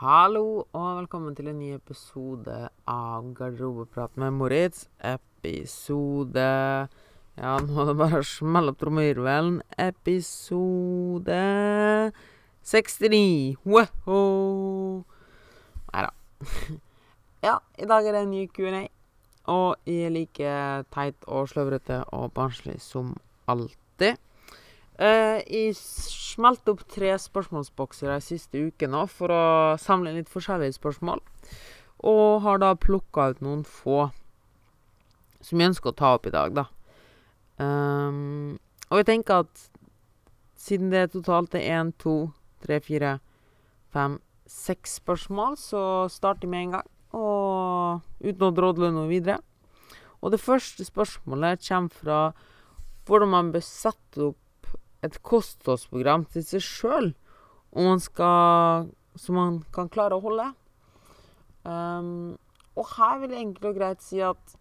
Hallo og velkommen til en ny episode av Garderobeprat med Moritz. Episode Ja, nå er det bare å smelle opp trommevirvelen. Episode 69. Woho! Nei da. Ja, i dag er det en ny Q&A. Og jeg er like teit og sløvrete og barnslig som alltid. Eh, jeg smalt opp tre spørsmålsbokser de siste ukene for å samle litt forskjellige spørsmål. Og har da plukka ut noen få som jeg ønsker å ta opp i dag, da. Um, og jeg tenker at siden det totalt er én, to, tre, fire, fem, seks spørsmål, så starter vi med en gang. Og uten å drodle noe videre. Og det første spørsmålet kommer fra hvordan man bør sette opp et kostholdsprogram til seg sjøl, Som man kan klare å holde. Um, og her vil jeg enkelt og greit si at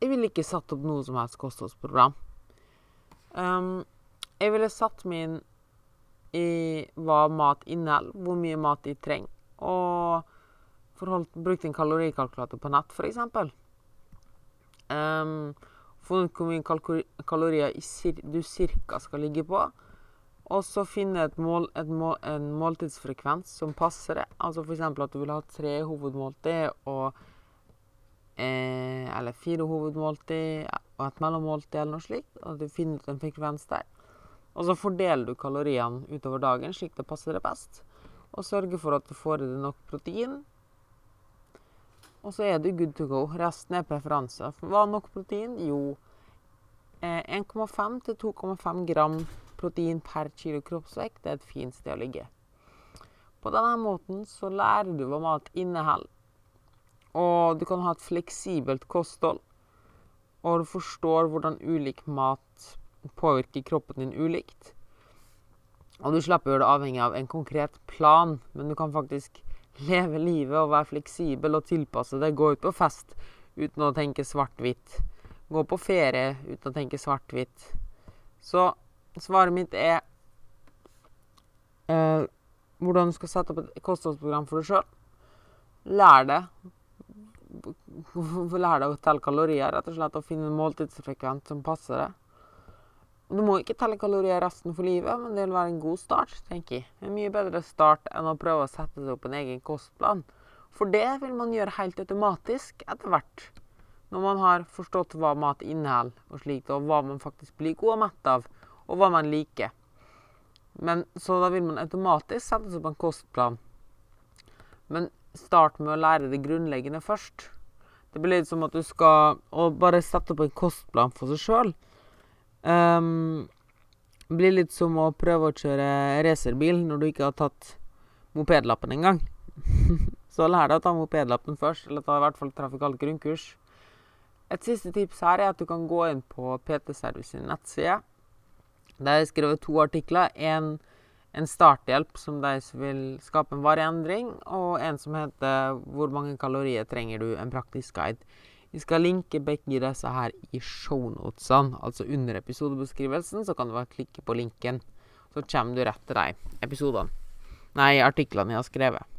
jeg ville ikke satt opp noe som helst kostholdsprogram. Um, jeg ville satt meg inn i hva mat inneholder, hvor mye mat jeg trenger, og forholdt, brukt en kalorikalkulator på nett, f.eks. Um, funnet ut hvor mye kalorier du cirka skal ligge på. Og så finne mål, mål, en måltidsfrekvens som passer det. Altså f.eks. at du vil ha tre hovedmåltid og eh, Eller fire hovedmåltid og et mellommåltid eller noe slikt. Og du finner ut en frekvens der. Og så fordeler du kaloriene utover dagen slik det passer deg best. Og sørger for at du får i deg nok protein. Og så er du good to go. Resten er preferanser. Hva er nok protein? Jo, eh, 1,5 til 2,5 gram protein per kilo kroppsvekt. Er et fint sted å ligge. På denne måten så lærer du hva mat inneholder. Og du kan ha et fleksibelt kosthold. Og du forstår hvordan ulik mat påvirker kroppen din ulikt. Og du slipper å gjøre det avhengig av en konkret plan, men du kan faktisk leve livet og være fleksibel og tilpasse deg. Gå ut på fest uten å tenke svart-hvitt. Gå på ferie uten å tenke svart-hvitt. Så svaret mitt er eh, hvordan du skal sette opp et kostholdsprogram for deg sjøl. Lær deg. Lær deg å telle kalorier, rett og slett, og finne en måltidsfrekvent som passer deg. Du må ikke telle kalorier resten for livet, men det vil være en god start, tenker jeg. En mye bedre start enn å prøve å sette seg opp en egen kostplan. For det vil man gjøre helt automatisk etter hvert. Når man har forstått hva mat inneholder, og slikt, og hva man faktisk blir god og mett av, og hva man liker. Men, så da vil man automatisk sette seg opp en kostplan. Men start med å lære det grunnleggende først. Det blir litt som at du skal bare sette opp en kostplan for seg sjøl. Um, blir litt som å prøve å kjøre racerbil når du ikke har tatt mopedlappen engang. så lær deg å ta mopedlappen først, eller ta i hvert fall trafikalt grunnkurs. Et siste tips her er at du kan gå inn på PT Service sin nettside. Der er skrevet to artikler. En, en starthjelp som de som vil skape en varig endring, og en som heter 'Hvor mange kalorier trenger du?' En praktisk guide. Vi skal linke begge disse her i shownotesene, altså under episodebeskrivelsen. Så kan du bare klikke på linken, så kommer du rett til de episodene. Nei, artiklene jeg har skrevet.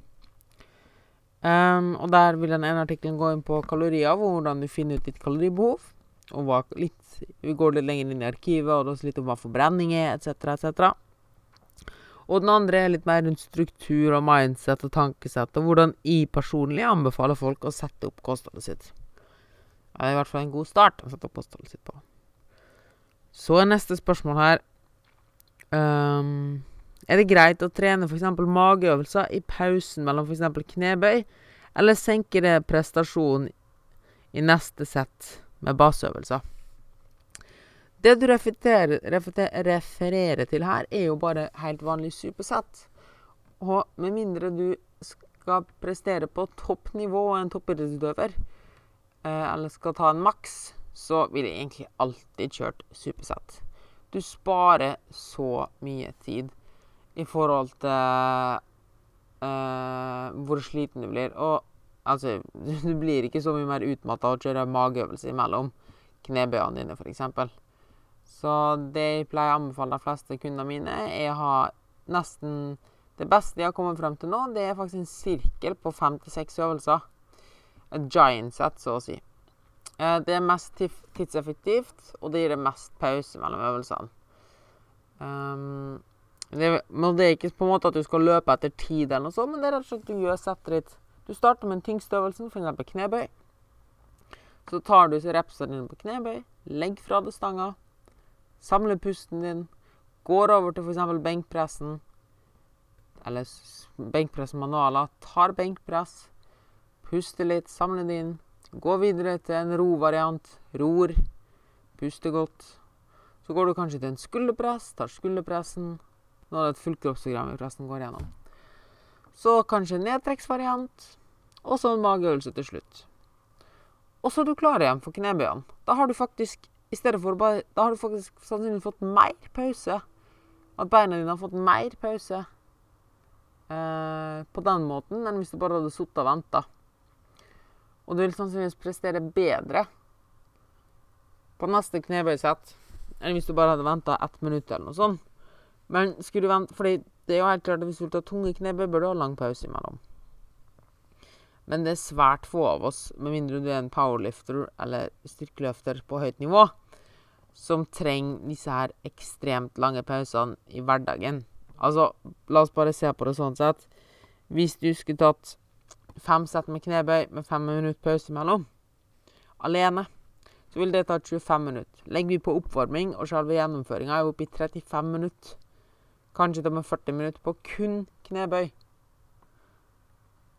Um, og der vil den ene artikkelen gå inn på kalorier, hvordan du finner ut ditt kaloribehov. Og hva litt Vi går litt lenger inn i arkivet, og det også litt om hva forbrenning er, etc., etc. Og den andre er litt mer rundt struktur og mindset og tankesett, og hvordan jeg personlig anbefaler folk å sette opp kostholdet sitt. Det er i hvert fall en god start å sette postholdet sitt på. Så er neste spørsmål her um, Er det greit å trene f.eks. mageøvelser i pausen mellom f.eks. knebøy, eller senker det prestasjonen i neste sett med baseøvelser? Det du refererer, til her, er jo bare helt vanlig supersett. Og med mindre du skal prestere på toppnivå og en toppidrettsutøver, eller skal ta en maks, så ville jeg egentlig alltid kjørt supersett. Du sparer så mye tid i forhold til uh, hvor sliten du blir. Og altså, du blir ikke så mye mer utmatta av å kjøre mageøvelse imellom knebøyene dine, f.eks. Så det jeg pleier å anbefale de fleste kundene mine, er å ha nesten Det beste jeg har kommet frem til nå, det er faktisk en sirkel på fem til seks øvelser. Et giant set, så å si. Eh, det er mest tidseffektivt, og det gir det mest pause mellom øvelsene. Um, det, men det er ikke på en måte at du skal løpe etter tid, eller noe sånt, men det er rett og slett du gjør settet ditt. Du starter med den tyngste øvelsen, f.eks. knebøy. Så tar du repsene dine på knebøy, legg fra deg stanga, samler pusten din, går over til f.eks. benkpressen, eller benkpressmanualer, tar benkpress, puster litt, samle det inn, Gå videre til en ro-variant, ror, Puste godt. Så går du kanskje til en skulderpress, tar skulderpressen. Nå er det et fullkroppsprogram vi pressen går gjennom. Så kanskje en nedtrekksvariant, og så en mageøvelse til slutt. Og så er du klar igjen for knebøyene. Da har du faktisk i stedet for bare, Da har du faktisk sannsynligvis fått mer pause. At beina dine har fått mer pause eh, på den måten enn hvis du bare hadde sittet og venta. Og du vil sannsynligvis prestere bedre på neste knebøysett enn hvis du bare hadde venta ett minutt eller noe sånt. Men skulle du vente Fordi det er jo helt klart at hvis du vil ta tunge knebøy, bør du ha lang pause imellom. Men det er svært få av oss, med mindre du er en powerlifter eller styrkeløfter på høyt nivå, som trenger disse her ekstremt lange pausene i hverdagen. Altså, la oss bare se på det sånn sett. Hvis du skulle tatt fem sett med knebøy med fem minutter pause imellom, alene, så vil det ta 25 minutter. Legger vi på oppvarming og selve gjennomføringa, er vi oppe i 35 minutter. Kanskje til og med 40 minutter på kun knebøy.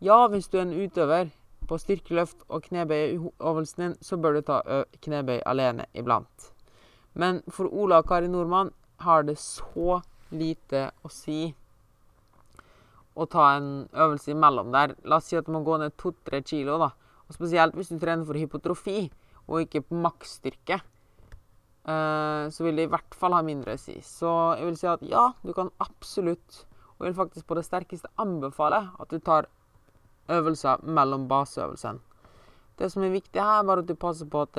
Ja, hvis du er en utøver på styrkeløft og knebøy i øvelsen din, så bør du ta knebøy alene iblant. Men for Ola og Kari Nordmann har det så lite å si å ta en øvelse imellom der. La oss si at du må gå ned to-tre kilo, da. Og spesielt hvis du trener for hypotrofi og ikke på maksstyrke. Uh, så vil det i hvert fall ha mindre å si. Så jeg vil si at ja, du kan absolutt, og jeg vil faktisk på det sterkeste anbefale at du tar øvelser mellom baseøvelsene. Det som er viktig her, er bare at du passer på at,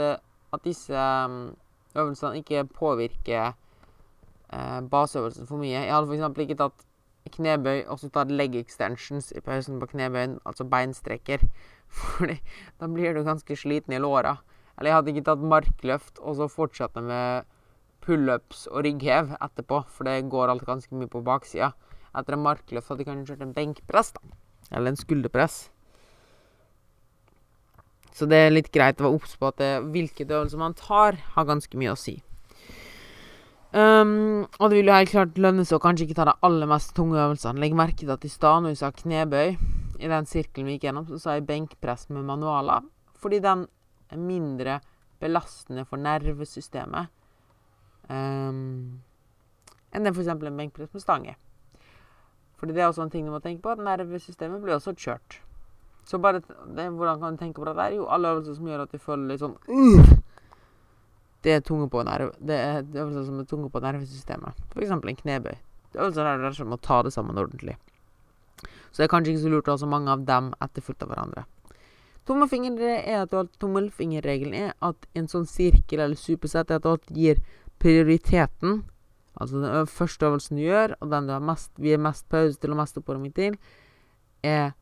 at disse mm, øvelsene ikke påvirker uh, baseøvelsen for mye. Jeg hadde f.eks. ikke tatt knebøy, og så ta leg extensions i pausen på knebøyen, altså beinstrekker. Fordi da blir du ganske sliten i låra. Eller jeg hadde ikke tatt markløft og så fortsatt med pullups og rygghev etterpå, for det går alt ganske mye på baksida. Etter en markløft hadde jeg kanskje kjørt en benkpress, da. Eller en skulderpress. Så det er litt greit å være obs på at det, hvilket øvelse man tar, har ganske mye å si. Um, og det vil jo helt klart lønne seg å kanskje ikke ta de aller mest tunge øvelsene. Legg merke til at i stad når vi sa knebøy, i den sirkelen vi gikk gjennom, så sa jeg benkpress med manualer. Fordi den er mindre belastende for nervesystemet um, enn det f.eks. en benkpress med stange. Fordi det er også en ting du må tenke på, at nervesystemet blir også kjørt. Så bare det, hvordan kan du tenke på det der? Jo, alle øvelser som gjør at du føler litt sånn uh, det er tunge på nerve, det er øvelser som er tunge på nervesystemet. F.eks. en knebøy. Det er øvelser der du må ta det sammen ordentlig. Så det er kanskje ikke så lurt å ha så mange av dem etterfulgt av hverandre. Tommelfingerregelen er at en sånn sirkel eller supersett er at du gir prioriteten, altså den første øvelsen du gjør, og den du har mest, vi er mest pause til og mest oppvarming til, er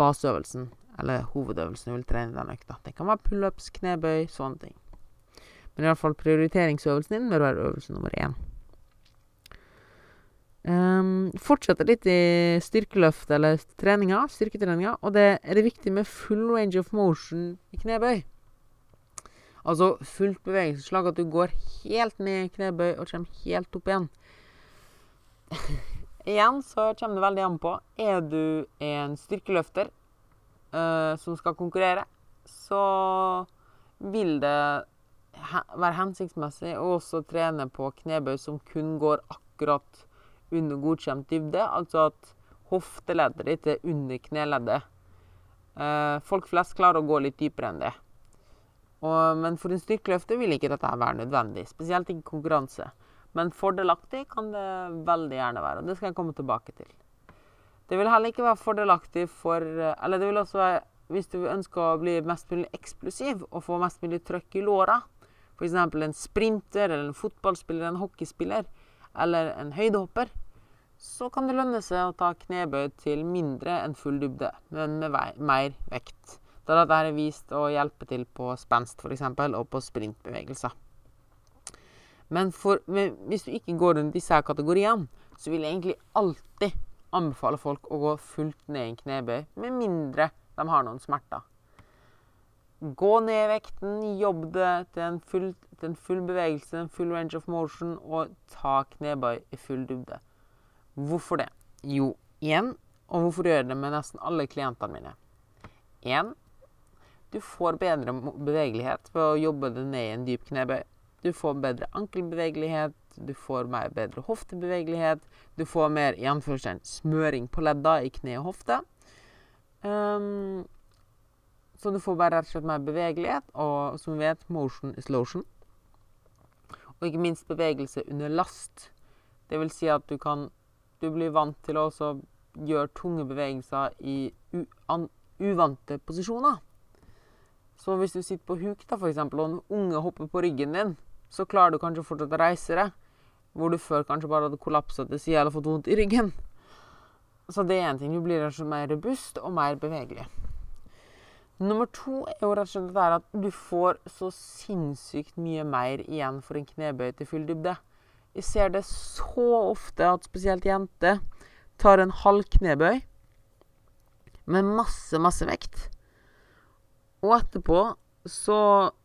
baseøvelsen, eller hovedøvelsen du vil trene den økta. Det kan være pullups, knebøy, sånne ting. Men iallfall prioriteringsøvelsen din bør være øvelse nummer én. Um, fortsetter litt i styrkeløft eller treninga, styrketreninga, og det er det viktig med full range of motion i knebøy. Altså fullt bevegelsesslag, at du går helt ned i knebøy og kommer helt opp igjen. igjen så kommer det veldig an på. Er du en styrkeløfter uh, som skal konkurrere, så vil det være hensiktsmessig å også trene på knebøy som kun går akkurat under godkjent dybde, altså at hofteleddet ditt er under kneleddet. Eh, folk flest klarer å gå litt dypere enn det. Og, men for en styrkeløfter vil ikke dette være nødvendig, spesielt ikke konkurranse. Men fordelaktig kan det veldig gjerne være, og det skal jeg komme tilbake til. Det vil heller ikke være fordelaktig for Eller det vil også være hvis du ønsker å bli mest mulig eksplosiv og få mest mulig trøkk i låra, F.eks. en sprinter, eller en fotballspiller, en hockeyspiller eller en høydehopper, så kan det lønne seg å ta knebøy til mindre enn full dybde, men med mer vekt. Da dette er vist å hjelpe til på spenst f.eks. og på sprintbevegelser. Men, for, men, hvis du ikke går rundt disse kategoriene, så vil jeg egentlig alltid anbefale folk å gå fullt ned i en knebøy, med mindre de har noen smerter. Gå ned i vekten, jobb det til en, full, til en full bevegelse, en full range of motion, og ta knebøy i full dybde. Hvorfor det? Jo, igjen, og hvorfor gjør jeg det med nesten alle klientene mine? Én, du får bedre bevegelighet ved å jobbe det ned i en dyp knebøy. Du får bedre ankelbevegelighet, du får mer bedre hoftebevegelighet, du får mer smøring på ledda i kne og hofte. Um, så du får bare rett og slett mer bevegelighet, og som vi vet, motion is lotion. Og ikke minst bevegelse under last. Det vil si at du kan Du blir vant til å også gjøre tunge bevegelser i uvante posisjoner. Så hvis du sitter på huk, da, eksempel, og en unge hopper på ryggen din, så klarer du kanskje fortsatt å reise deg, hvor du før kanskje bare hadde kollapsa til sida eller fått vondt i ryggen. Så det er én ting. Du blir mer robust og mer bevegelig. Nummer to er jo rett og slett at du får så sinnssykt mye mer igjen for en knebøy til full dybde. Jeg ser det så ofte at spesielt jenter tar en halv knebøy med masse, masse vekt. Og etterpå så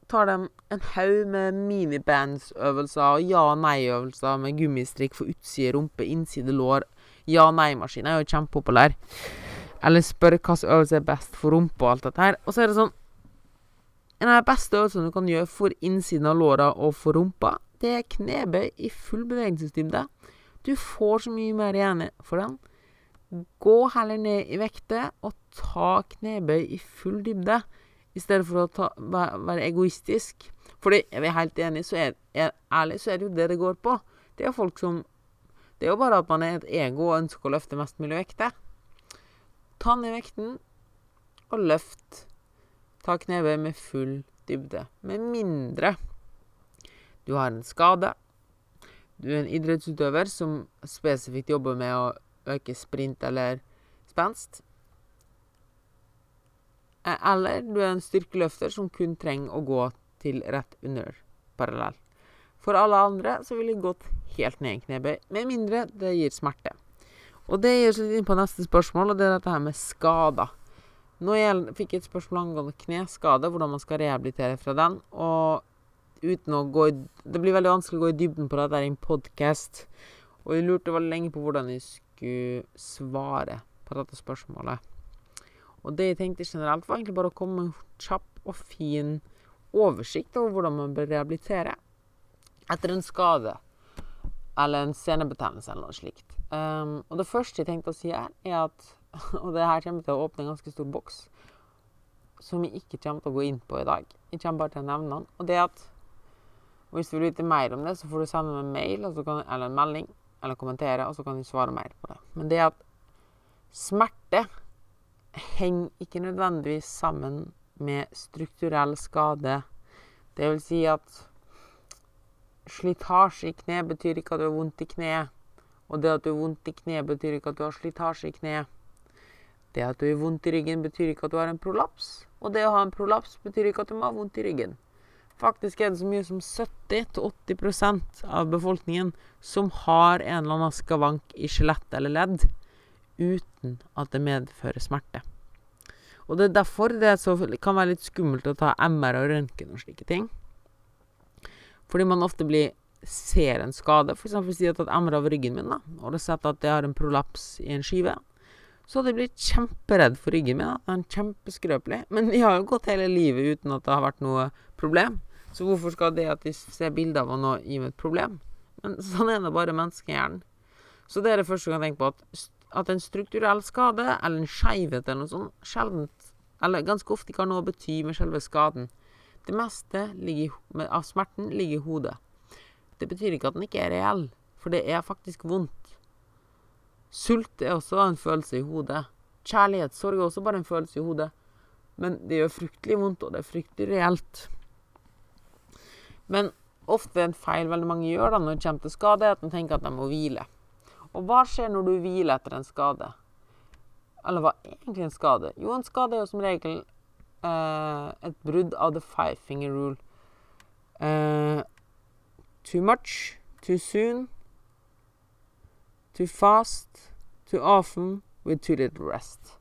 tar de en haug med minibandsøvelser og ja-nei-øvelser med gummistrikk for utside rumpe, innside lår. Ja-nei-maskin er jo kjempepopulær. Eller spør hvilken øvelse er best for rumpa og alt dette her. Og så er det sånn En av de beste øvelsene du kan gjøre for innsiden av låra og for rumpa, det er knebøy i full bevegelsesdybde. Du får så mye mer igjen for den. Gå heller ned i vekter og ta knebøy i full dybde i stedet for å ta, være egoistisk. Fordi, jeg er helt enig, så er, er, ærlig, så er det jo det det går på. Det er jo folk som Det er jo bare at man er et ego og ønsker å løfte mest mulig vekter. Ta ned vekten og løft. Ta knebøy med full dybde. Med mindre du har en skade. Du er en idrettsutøver som spesifikt jobber med å øke sprint eller spenst. Eh, eller du er en styrkeløfter som kun trenger å gå til rett under parallell. For alle andre så ville jeg gått helt ned i knebøy, med mindre det gir smerte. Og det gir oss litt inn på neste spørsmål, og det er dette her med skader. Nå fikk jeg et spørsmål angående kneskade, hvordan man skal rehabilitere fra den. Og uten å gå i Det blir veldig vanskelig å gå i dybden på dette i en podkast. Og jeg lurte veldig lenge på hvordan jeg skulle svare på dette spørsmålet. Og det jeg tenkte generelt, var egentlig bare å komme med en kjapp og fin oversikt over hvordan man bør rehabilitere etter en skade eller en senebetennelse eller noe slikt. Um, og det første jeg tenkte å si her, er at Og det her kommer til å åpne en ganske stor boks som jeg ikke kommer til å gå inn på i dag. Jeg kommer bare til å nevne den. Og det at at hvis du vil vite mer om det, så får du sende meg en mail kan, eller en melding eller kommentere, og så kan jeg svare mer på det. Men det at smerte henger ikke nødvendigvis sammen med strukturell skade. Det vil si at slitasje i kne betyr ikke at du har vondt i kneet. Og det at du har vondt i kneet, betyr ikke at du har slitasje i kneet. Det at du har vondt i ryggen, betyr ikke at du har en prolaps. Og det å ha en prolaps betyr ikke at du må ha vondt i ryggen. Faktisk er det så mye som 70-80% av befolkningen som har en eller annen skavank i skjelett eller ledd uten at det medfører smerte. Og det er derfor det kan være litt skummelt å ta MR og røntgen og slike ting. Fordi man ofte blir, ser en skade. For eksempel de har tatt MR av ryggen min, da, og har sett at jeg har en prolaps i en skive. Så hadde jeg blitt kjemperedd for ryggen min. Da. Den er kjempeskrøpelig. Men jeg har jo gått hele livet uten at det har vært noe problem. Så hvorfor skal det at de ser bilder av noe gi meg et problem? Men sånn er det bare menneskehjernen. Så det er det første du kan tenke på. At at en strukturell skade eller en skeivhet eller noe sånt sjeldent, eller ganske ofte ikke har noe å bety med selve skaden. Det meste ligger, av smerten ligger i hodet. Det betyr ikke at den ikke er reell, for det er faktisk vondt. Sult er også en følelse i hodet. Kjærlighetssorg er også bare en følelse i hodet. Men det gjør fryktelig vondt, og det er fryktelig reelt. Men ofte en feil veldig mange gjør da når det kommer til skade, er at de tenker at de må hvile. Og hva skjer når du hviler etter en skade? Eller hva er egentlig en skade? Jo, en skade er jo som regel eh, et brudd av the five finger rule. Eh, too much, too soon, too fast, too often, with too little rest.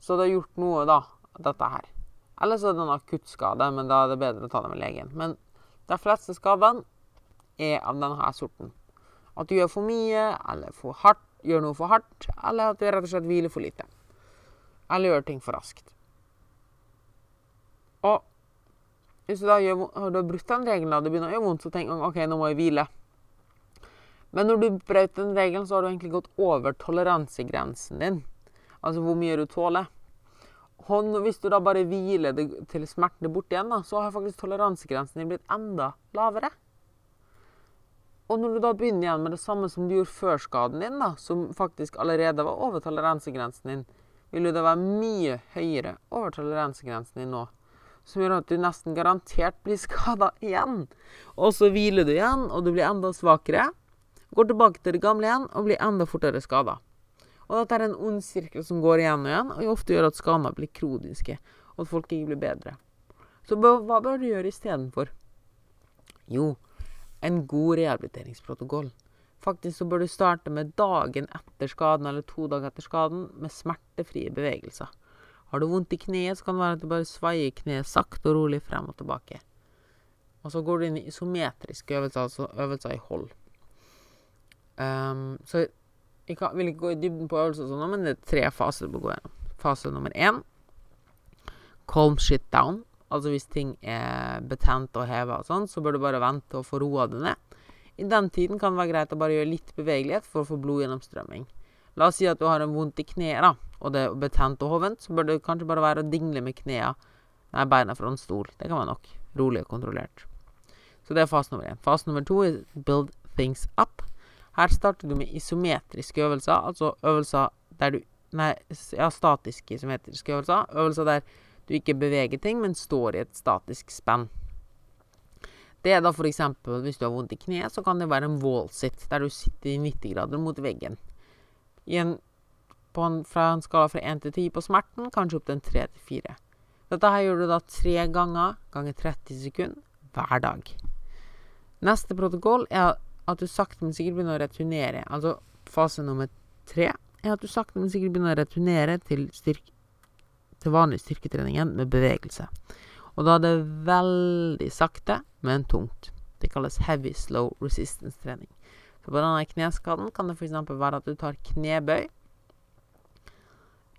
Så det har gjort noe, da, dette her. Eller så er det en akuttskade, men da er det bedre å ta det med legen. Men de fleste skadene er av denne sorten. At du gjør for mye, eller for hardt, gjør noe for hardt, eller at du rett og slett hviler for lite. Eller gjør ting for raskt. Og hvis du da gjør, har du brutt den regelen, og det begynner å gjøre vondt, så tenker du OK, nå må jeg hvile. Men når du brøt den regelen, så har du egentlig gått over toleransegrensen din. Altså hvor mye du tåler. Og hvis du da bare hviler det til smerten er borte igjen, da, så har faktisk toleransegrensen din blitt enda lavere. Og når du da begynner igjen med det samme som du gjorde før skaden din, da, som faktisk allerede var over toleransegrensen din, vil jo det være mye høyere over toleransegrensen din nå. Som gjør at du nesten garantert blir skada igjen. Og så hviler du igjen, og du blir enda svakere. Går tilbake til det gamle igjen og blir enda fortere skada. Og dette er en ond sirkel som går igjen og igjen, og ofte gjør at skadene blir kroniske, og at folk ikke blir bedre. Så hva bør du gjøre istedenfor? Jo, en god rehabiliteringsprotokoll. Faktisk så bør du starte med dagen etter skaden, eller to dager etter skaden, med smertefrie bevegelser. Har du vondt i kneet, så kan det være at du bare svaier kneet sakte og rolig frem og tilbake. Og så går du inn i isometriske øvelser, altså øvelser i hold. Um, så jeg kan, vil ikke gå i dybden på øvelser, og sånn, men det er tre faser du bør gå gjennom. Fase nummer én calm shit down. Altså hvis ting er betent og heva og sånn, så bør du bare vente og få roa det ned. I den tiden kan det være greit å bare gjøre litt bevegelighet for å få blodgjennomstrømming. La oss si at du har en vondt i kneet, da, og det er betent og hovent, så bør det kanskje bare være å dingle med knea, nei, beina fra en stol. Det kan være nok. Rolig og kontrollert. Så det er fase nummer én. Fase nummer to er build things up. Her starter du med isometriske øvelser, altså øvelser der du Nei, ja, statiske isometriske øvelser. Øvelser der du ikke beveger ting, men står i et statisk spenn. Det er da f.eks. hvis du har vondt i kneet, så kan det være en wall sit, der du sitter i 90 grader mot veggen. En, en, fra en skala fra 1 til 10 på smerten, kanskje opp til en 3 til 4. Dette her gjør du da tre ganger ganger 30 sekunder hver dag. Neste protokoll er at du sakte, men sikkert begynner å returnere. Altså fase nummer tre er at du sakte, men sikkert begynner å returnere til, styrke, til vanlig styrketreningen med bevegelse. Og da er det veldig sakte, men tungt. Det kalles heavy slow resistance-trening. På denne kneskaden kan det f.eks. være at du tar knebøy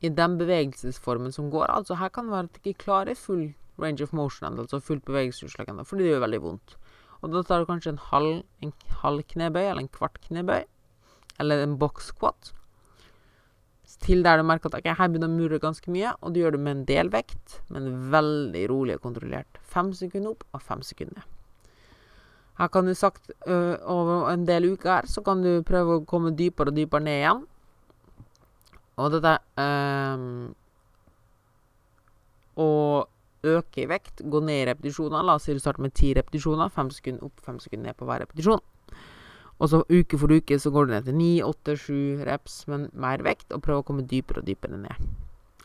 i den bevegelsesformen som går. Altså her kan det være at du ikke klarer full range of motion, altså fullt bevegelsesutslag fordi det gjør veldig vondt. Og da tar du kanskje en halv, en halv knebøy, eller en kvart knebøy, eller en box squat. Til der du merker at okay, her begynner å mure ganske mye, og du gjør det med en del vekt, men veldig rolig og kontrollert. Fem sekunder opp og fem sekunder ned. Her kan du sagt over en del uker så kan du prøve å komme dypere og dypere ned igjen. Og dette å Og øke i vekt, gå ned i repetisjoner. La oss si du starter med ti repetisjoner. Fem sekunder opp, fem sekunder ned på hver repetisjon. Og så uke for uke så går du ned til ni, åtte, sju reps, men mer vekt, og prøve å komme dypere og dypere ned.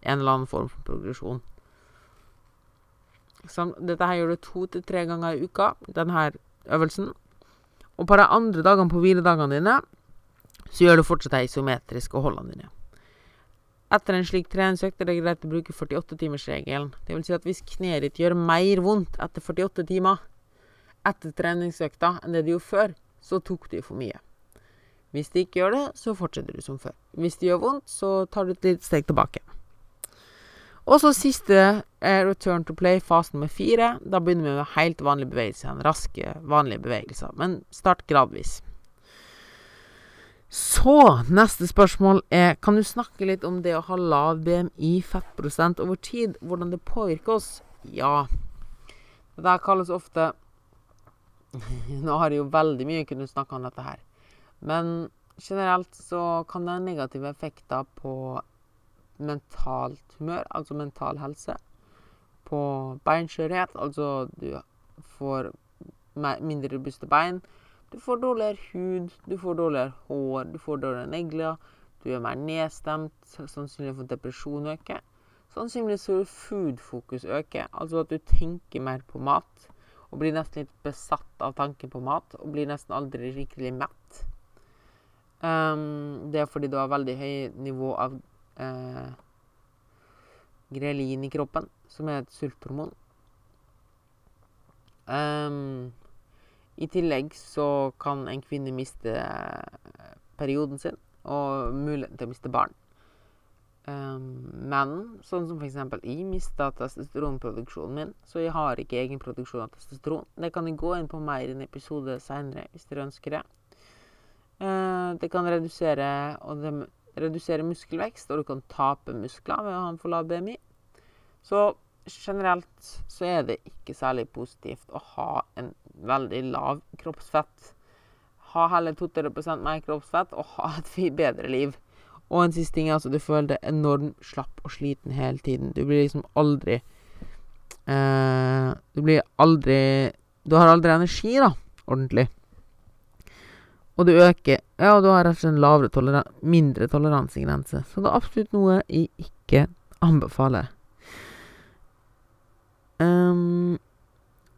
En eller annen form for progresjon. Dette her gjør du to til tre ganger i uka, denne øvelsen. Og på de andre dagene på hviledagene dine så gjør du fortsatt de isometriske holdene dine. Etter en slik treningsøkt er det greit å bruke 48-timersregelen. Det vil si at hvis kneet ditt gjør mer vondt etter 48 timer etter treningsøkta enn det det gjorde før, så tok du for mye. Hvis det ikke gjør det, så fortsetter du som før. Hvis det gjør vondt, så tar du et lite steg tilbake. Og så siste return to play, fase nummer fire. Da begynner vi med helt vanlige bevegelser. Raske, vanlige bevegelser. Men start gradvis. Så neste spørsmål er Kan du snakke litt om det å ha lav BMI, fettprosent, over tid? Hvordan det påvirker oss? Ja. Det der kalles ofte Nå har jeg jo veldig mye kunnet snakke om dette her. Men generelt så kan det ha negative effekter på mentalt humør, altså mental helse. På beinskjørhet, altså du får mindre robuste bein. Du får dårligere hud, du får dårligere hår, du får dårligere negler. Du er mer nedstemt, sannsynligvis for depresjon øker. Sannsynligvis vil food-fokus øke, altså at du tenker mer på mat. Og blir nesten litt besatt av tanken på mat, og blir nesten aldri rikelig mett. Um, det er fordi du har veldig høy nivå av uh, grelin i kroppen, som er et sulthormon. Um, I tillegg så kan en kvinne miste eh, perioden sin og muligheten til å miste barn. Um, men sånn som f.eks. jeg mista testosteronproduksjonen min, så jeg har ikke egen produksjon av testosteron. Det kan jeg gå inn på mer i en episode seinere hvis dere ønsker det. Uh, det kan redusere, og det redusere muskelvekst, og du kan tape muskler ved å ha en for lav BMI. Så generelt så er det ikke særlig positivt å ha en veldig lav kroppsfett. Ha heller 2-3 mer kroppsfett og ha et bedre liv. Og en siste ting er altså du føler deg enormt slapp og sliten hele tiden. Du blir liksom aldri eh, Du blir aldri Du har aldri energi, da, ordentlig. Og du øker Ja, du har rett og slett en lavere toleran mindre toleransegrense. Så det er absolutt noe jeg ikke anbefaler. Um,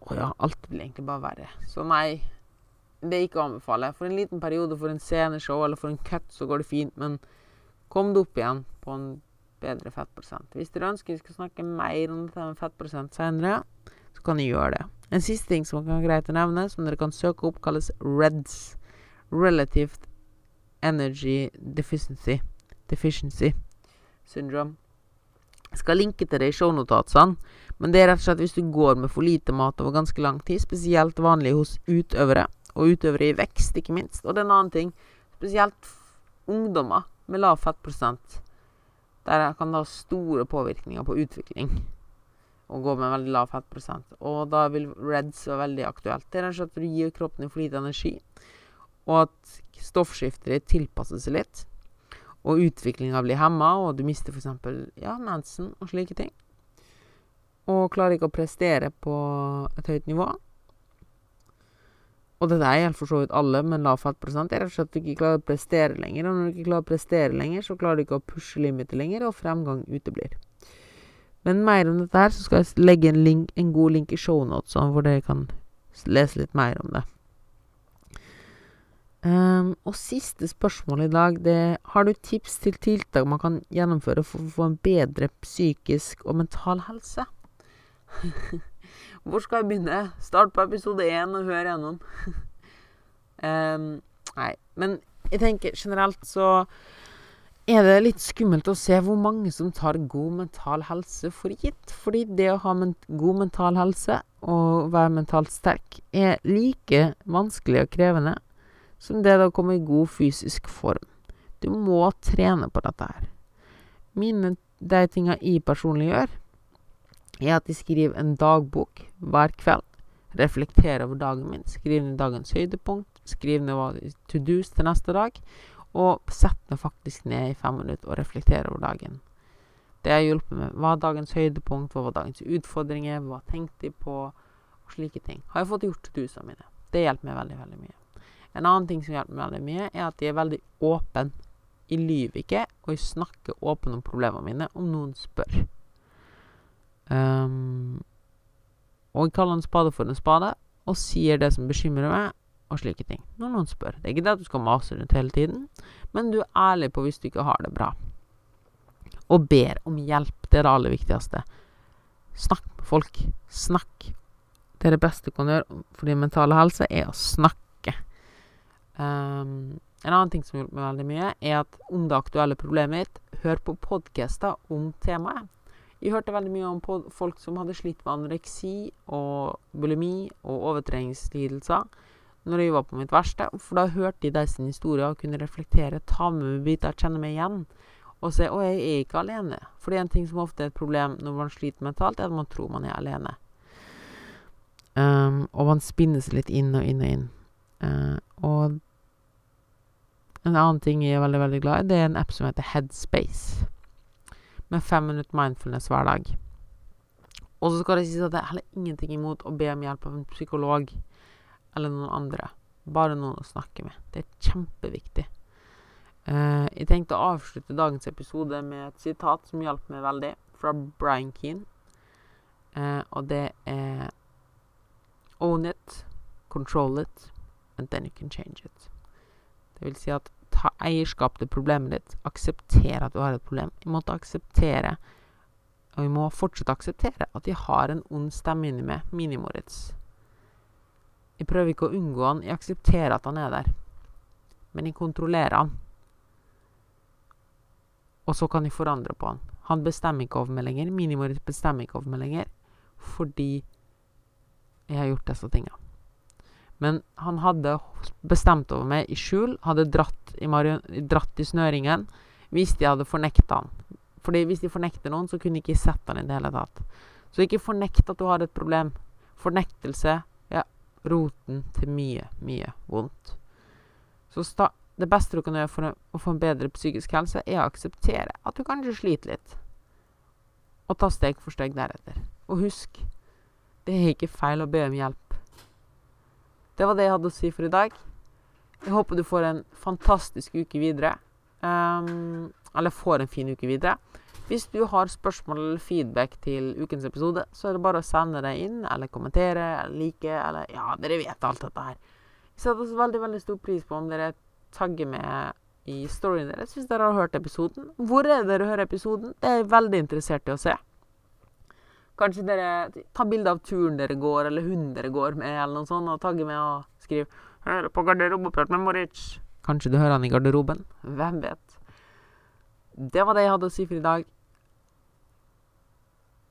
å ja, alt blir egentlig bare verre. Så nei, det er ikke å anbefale. For en liten periode, for en sceneshow eller for en cut, så går det fint. Men kom det opp igjen på en bedre fettprosent. Hvis dere ønsker vi skal snakke mer om dette med fettprosent senere, så kan dere gjøre det. En siste ting som kan greit å nevne, som dere kan søke opp, kalles REDS. Relative Energy Deficiency. Deficiency Syndrome. Jeg skal linke til det i shownotatene, Men det er rett og slett hvis du går med for lite mat over ganske lang tid, spesielt vanlig hos utøvere, og utøvere i vekst, ikke minst. Og det er en annen ting, spesielt ungdommer med lav fettprosent, der kan det ha store påvirkninger på utvikling å gå med veldig lav fettprosent. Og da vil Reds være veldig aktuelt. Det er rett og slett for å gi kroppen din for lite energi, og at stoffskiftet ditt tilpasser seg litt. Og utviklinga blir hemma, og du mister f.eks. Ja, mensen og slike ting og klarer ikke å prestere på et høyt nivå. Og dette gjelder for så vidt alle med lav fettprosent. Er rett og slett at du ikke klarer å prestere lenger. Og når du ikke klarer å prestere lenger, så klarer du ikke å pushe limitet lenger, og fremgang uteblir. Men mer om dette her, så skal jeg legge en, link, en god link i shownotes, hvor dere kan lese litt mer om det. Um, og siste spørsmål i dag, det Har du tips til tiltak man kan gjennomføre for å få en bedre psykisk og mental helse? Hvor skal jeg begynne? Start på episode én og hør gjennom. um, nei, men jeg tenker generelt så er det litt skummelt å se hvor mange som tar god mental helse for gitt. Fordi det å ha ment god mental helse og være mentalt sterk er like vanskelig og krevende som det å komme i god fysisk form. Du må trene på dette her. Mine, de tinga jeg personlig gjør, er at jeg skriver en dagbok hver kveld. Reflekterer over dagen min. Skriver ned dagens høydepunkt. Skriver ned to do's til neste dag. Og setter meg faktisk ned i fem minutter og reflekterer over dagen. Det har hjulpet meg. Hva er dagens høydepunkt? Hva var dagens utfordringer? Hva tenkte jeg på? Og slike ting. Har jeg fått gjort to do'sene mine. Det hjelper meg veldig, veldig mye. En annen ting som hjelper meg veldig mye, er at jeg er veldig åpen. Jeg lyver ikke, og jeg snakker åpen om problemene mine om noen spør. Um, og jeg kaller en spade for en spade, og sier det som bekymrer meg, og slike ting. Når noen spør. Det er ikke det at du skal mase rundt hele tiden, men du er ærlig på hvis du ikke har det bra. Og ber om hjelp. Det er det aller viktigste. Snakk med folk. Snakk. Det er det beste du kan gjøre for din mentale helse, er å snakke. Um, en annen ting som har hjulpet meg veldig mye, er at om det aktuelle problemet mitt, hør på podcaster om temaet. Jeg hørte veldig mye om folk som hadde slitt med anoreksi og bulimi og overtreningslidelser når jeg var på mitt verste. For da hørte jeg de sin historier og kunne reflektere, ta med meg biter, kjenne meg igjen. Og se å, jeg er ikke alene. For det er en ting som ofte er et problem når man sliter mentalt, er at man tror man er alene. Um, og man spinner seg litt inn og inn og inn. Uh, og en annen ting jeg er veldig, veldig glad i, det er en app som heter Headspace med fem minutter mindfulness hver dag. Og så skal det sies at det er heller ingenting imot å be om hjelp av en psykolog eller noen andre. Bare noen å snakke med. Det er kjempeviktig. Uh, jeg tenkte å avslutte dagens episode med et sitat som hjalp meg veldig, fra Brian Keane. Uh, og det er Own it, control it, and then you can change it. Det vil si at ta eierskap til problemet ditt. Akseptere at du har et problem. Vi måtte akseptere, og vi må fortsatt akseptere, at vi har en ond stemme inni meg, Mini-Moritz. Jeg prøver ikke å unngå han, jeg aksepterer at han er der. Men jeg kontrollerer han. Og så kan jeg forandre på han. Han bestemmer ikke over meg lenger. Mini-Moritz bestemmer ikke over meg lenger. Fordi jeg har gjort disse tinga. Men han hadde bestemt over meg i skjul, hadde dratt i, dratt i snøringen hvis de hadde fornekta han. Fordi hvis de fornekter noen, så kunne de ikke sett han i det hele tatt. Så ikke fornekt at du har et problem. Fornektelse er roten til mye, mye vondt. Så det beste du kan gjøre for å få en bedre psykisk helse, er å akseptere at du kanskje sliter litt. Og ta steg for steg deretter. Og husk, det er ikke feil å be om hjelp. Det var det jeg hadde å si for i dag. Jeg håper du får en fantastisk uke videre. Um, eller får en fin uke videre. Hvis du har spørsmål eller feedback til ukens episode, så er det bare å sende det inn, eller kommentere, eller like, eller Ja, dere vet alt dette her. Jeg setter også veldig, veldig stor pris på om dere tagger med i storyen deres hvis dere har hørt episoden. Hvor er det dere hører episoden? Det er jeg veldig interessert i å se. Kanskje dere tar bilde av turen dere går, eller hunden dere går med, eller noe sånt, og tagger med og skriver 'Hører på garderobeprat med Moritz'. Kanskje du hører han i garderoben? Hvem vet? Det var det jeg hadde å si for i dag.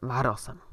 Vær awesome.